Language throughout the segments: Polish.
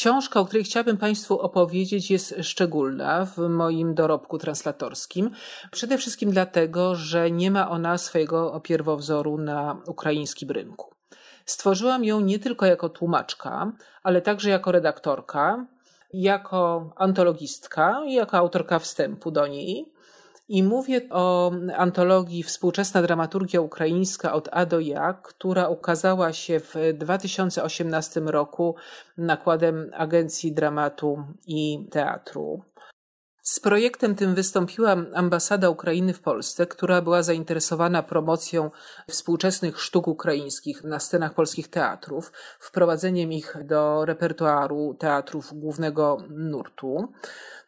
Książka, o której chciałabym Państwu opowiedzieć, jest szczególna w moim dorobku translatorskim. Przede wszystkim dlatego, że nie ma ona swojego pierwowzoru na ukraińskim rynku. Stworzyłam ją nie tylko jako tłumaczka, ale także jako redaktorka, jako antologistka i jako autorka wstępu do niej. I mówię o antologii Współczesna dramaturgia ukraińska od A do Ja, która ukazała się w 2018 roku nakładem Agencji Dramatu i Teatru. Z projektem tym wystąpiła ambasada Ukrainy w Polsce, która była zainteresowana promocją współczesnych sztuk ukraińskich na scenach polskich teatrów, wprowadzeniem ich do repertuaru teatrów głównego nurtu.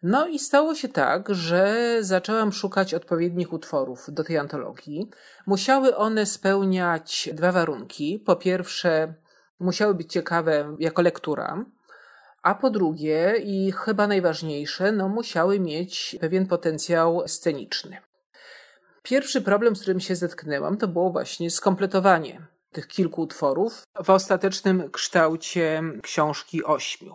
No i stało się tak, że zaczęłam szukać odpowiednich utworów do tej antologii. Musiały one spełniać dwa warunki. Po pierwsze, musiały być ciekawe jako lektura, a po drugie, i chyba najważniejsze, no musiały mieć pewien potencjał sceniczny. Pierwszy problem, z którym się zetknęłam, to było właśnie skompletowanie tych kilku utworów w ostatecznym kształcie książki ośmiu.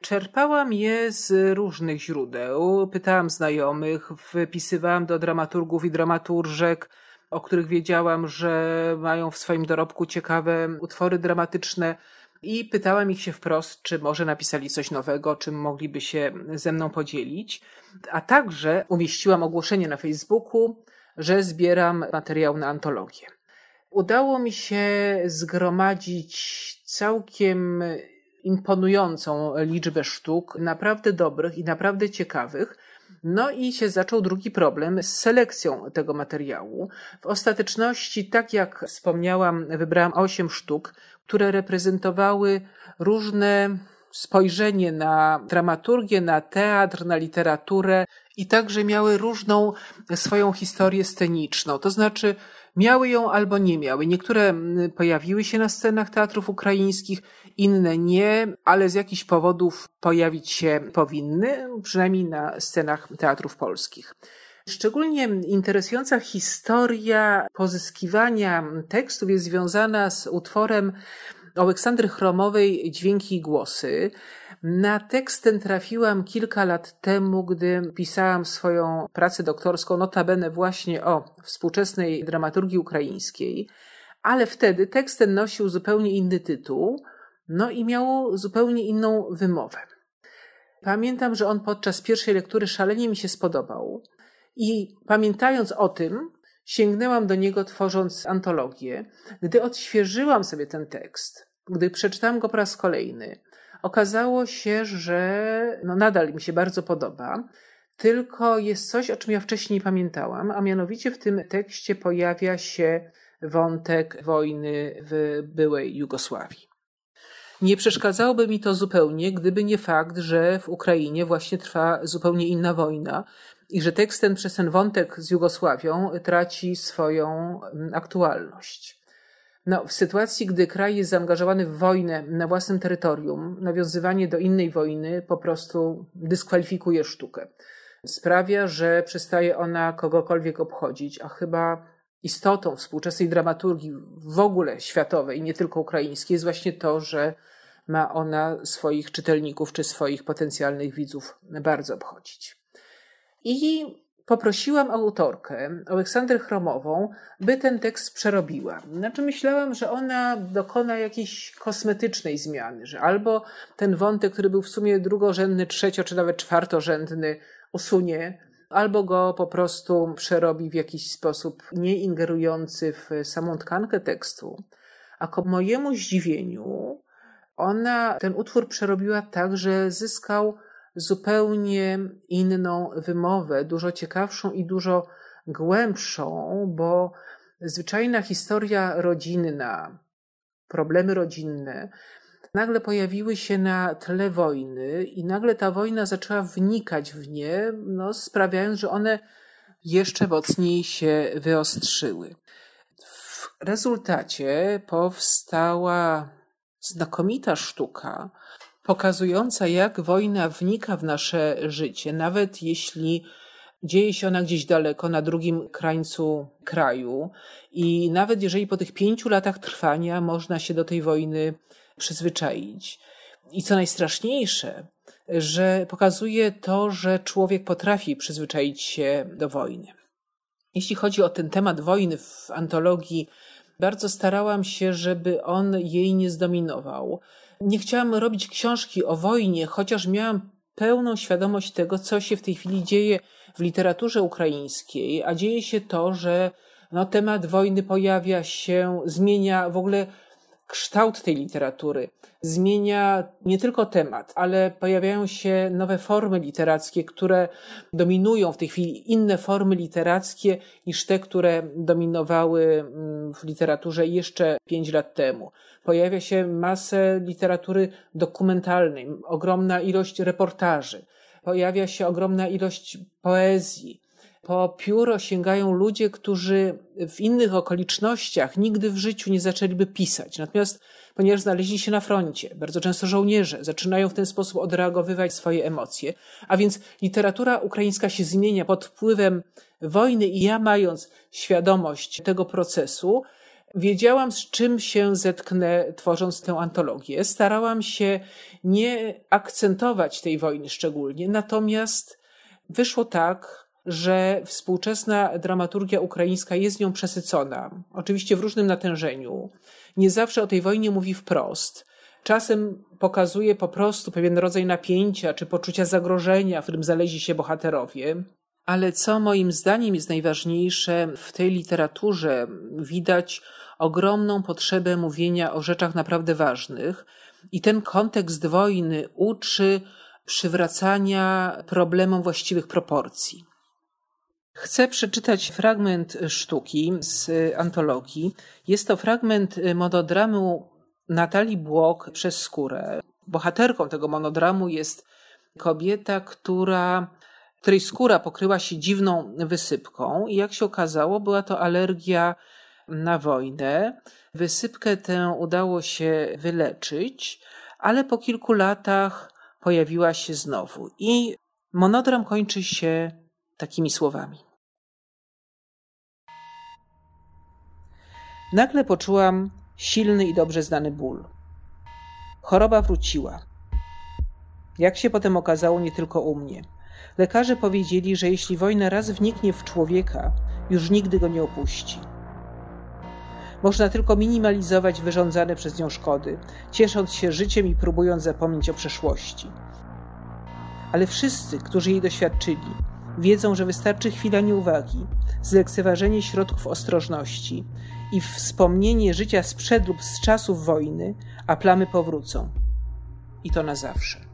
Czerpałam je z różnych źródeł. Pytałam znajomych, wypisywałam do dramaturgów i dramaturżek, o których wiedziałam, że mają w swoim dorobku ciekawe utwory dramatyczne. I pytałam ich się wprost, czy może napisali coś nowego, czym mogliby się ze mną podzielić. A także umieściłam ogłoszenie na Facebooku, że zbieram materiał na antologię. Udało mi się zgromadzić całkiem imponującą liczbę sztuk, naprawdę dobrych i naprawdę ciekawych. No i się zaczął drugi problem z selekcją tego materiału. W ostateczności, tak jak wspomniałam, wybrałam osiem sztuk, które reprezentowały różne spojrzenie na dramaturgię, na teatr, na literaturę i także miały różną swoją historię sceniczną. To znaczy, miały ją albo nie miały. Niektóre pojawiły się na scenach teatrów ukraińskich, inne nie, ale z jakichś powodów pojawić się powinny, przynajmniej na scenach teatrów polskich. Szczególnie interesująca historia pozyskiwania tekstów jest związana z utworem Aleksandry Chromowej Dźwięki i Głosy. Na tekst ten trafiłam kilka lat temu, gdy pisałam swoją pracę doktorską, notabene właśnie o współczesnej dramaturgii ukraińskiej, ale wtedy tekst ten nosił zupełnie inny tytuł, no i miał zupełnie inną wymowę. Pamiętam, że on podczas pierwszej lektury szalenie mi się spodobał i pamiętając o tym, sięgnęłam do niego tworząc antologię. Gdy odświeżyłam sobie ten tekst, gdy przeczytałam go po raz kolejny, okazało się, że no nadal mi się bardzo podoba, tylko jest coś, o czym ja wcześniej nie pamiętałam, a mianowicie w tym tekście pojawia się wątek wojny w byłej Jugosławii. Nie przeszkadzałoby mi to zupełnie, gdyby nie fakt, że w Ukrainie właśnie trwa zupełnie inna wojna i że tekst ten przez ten wątek z Jugosławią traci swoją mm, aktualność. No, w sytuacji, gdy kraj jest zaangażowany w wojnę na własnym terytorium, nawiązywanie do innej wojny po prostu dyskwalifikuje sztukę. Sprawia, że przestaje ona kogokolwiek obchodzić, a chyba istotą współczesnej dramaturgii w ogóle światowej, nie tylko ukraińskiej, jest właśnie to, że ma ona swoich czytelników czy swoich potencjalnych widzów bardzo obchodzić. I poprosiłam autorkę, Aleksandrę Chromową, by ten tekst przerobiła. Znaczy myślałam, że ona dokona jakiejś kosmetycznej zmiany, że albo ten wątek, który był w sumie drugorzędny, trzecio czy nawet czwartorzędny, usunie, albo go po prostu przerobi w jakiś sposób nie ingerujący w samą tkankę tekstu. A ku mojemu zdziwieniu, ona ten utwór przerobiła tak, że zyskał zupełnie inną wymowę, dużo ciekawszą i dużo głębszą, bo zwyczajna historia rodzinna, problemy rodzinne nagle pojawiły się na tle wojny i nagle ta wojna zaczęła wnikać w nie, no, sprawiając, że one jeszcze mocniej się wyostrzyły. W rezultacie powstała znakomita sztuka, pokazująca, jak wojna wnika w nasze życie, nawet jeśli dzieje się ona gdzieś daleko, na drugim krańcu kraju. I nawet jeżeli po tych pięciu latach trwania można się do tej wojny przyzwyczaić. I co najstraszniejsze, że pokazuje to, że człowiek potrafi przyzwyczaić się do wojny. Jeśli chodzi o ten temat wojny w antologii, bardzo starałam się, żeby on jej nie zdominował. Nie chciałam robić książki o wojnie, chociaż miałam pełną świadomość tego, co się w tej chwili dzieje w literaturze ukraińskiej, a dzieje się to, że no, temat wojny pojawia się, zmienia w ogóle kształt tej literatury. Zmienia nie tylko temat, ale pojawiają się nowe formy literackie, które dominują w tej chwili inne formy literackie niż te, które dominowały mm, w literaturze jeszcze pięć lat temu. Pojawia się masę literatury dokumentalnej, ogromna ilość reportaży, pojawia się ogromna ilość poezji po pióro sięgają ludzie, którzy w innych okolicznościach nigdy w życiu nie zaczęliby pisać. Natomiast ponieważ znaleźli się na froncie, bardzo często żołnierze, zaczynają w ten sposób odreagowywać swoje emocje. A więc literatura ukraińska się zmienia pod wpływem wojny i ja mając świadomość tego procesu, wiedziałam z czym się zetknę tworząc tę antologię. Starałam się nie akcentować tej wojny szczególnie, natomiast wyszło tak, że współczesna dramaturgia ukraińska jest nią przesycona, oczywiście w różnym natężeniu. Nie zawsze o tej wojnie mówi wprost. Czasem pokazuje po prostu pewien rodzaj napięcia czy poczucia zagrożenia, w którym zaleźli się bohaterowie. Ale co moim zdaniem jest najważniejsze, w tej literaturze widać ogromną potrzebę mówienia o rzeczach naprawdę ważnych, i ten kontekst wojny uczy przywracania problemom właściwych proporcji. Chcę przeczytać fragment sztuki z antologii. Jest to fragment monodramu Natalii Błok przez skórę. Bohaterką tego monodramu jest kobieta, która, której skóra pokryła się dziwną wysypką i jak się okazało, była to alergia na wojnę. Wysypkę tę udało się wyleczyć, ale po kilku latach pojawiła się znowu. I monodram kończy się takimi słowami. Nagle poczułam silny i dobrze znany ból. Choroba wróciła. Jak się potem okazało, nie tylko u mnie. Lekarze powiedzieli, że jeśli wojna raz wniknie w człowieka, już nigdy go nie opuści. Można tylko minimalizować wyrządzane przez nią szkody, ciesząc się życiem i próbując zapomnieć o przeszłości. Ale wszyscy, którzy jej doświadczyli, wiedzą, że wystarczy chwila nieuwagi, zlekceważenie środków ostrożności i wspomnienie życia sprzed lub z czasów wojny, a plamy powrócą. I to na zawsze.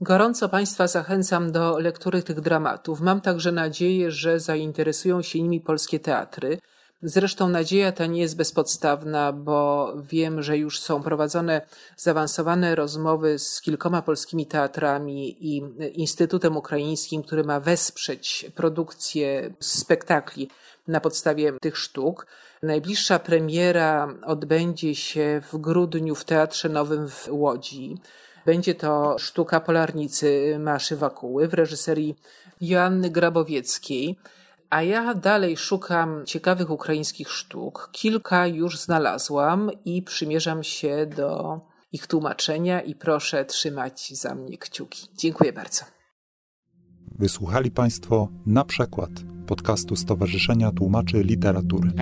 Gorąco Państwa zachęcam do lektury tych dramatów. Mam także nadzieję, że zainteresują się nimi polskie teatry. Zresztą nadzieja ta nie jest bezpodstawna, bo wiem, że już są prowadzone zaawansowane rozmowy z kilkoma polskimi teatrami i Instytutem Ukraińskim, który ma wesprzeć produkcję spektakli na podstawie tych sztuk. Najbliższa premiera odbędzie się w grudniu w Teatrze Nowym w Łodzi. Będzie to sztuka Polarnicy Maszy Wakuły w reżyserii Joanny Grabowieckiej. A ja dalej szukam ciekawych ukraińskich sztuk. Kilka już znalazłam i przymierzam się do ich tłumaczenia i proszę trzymać za mnie kciuki. Dziękuję bardzo. Wysłuchali Państwo na przykład podcastu Stowarzyszenia Tłumaczy Literatury.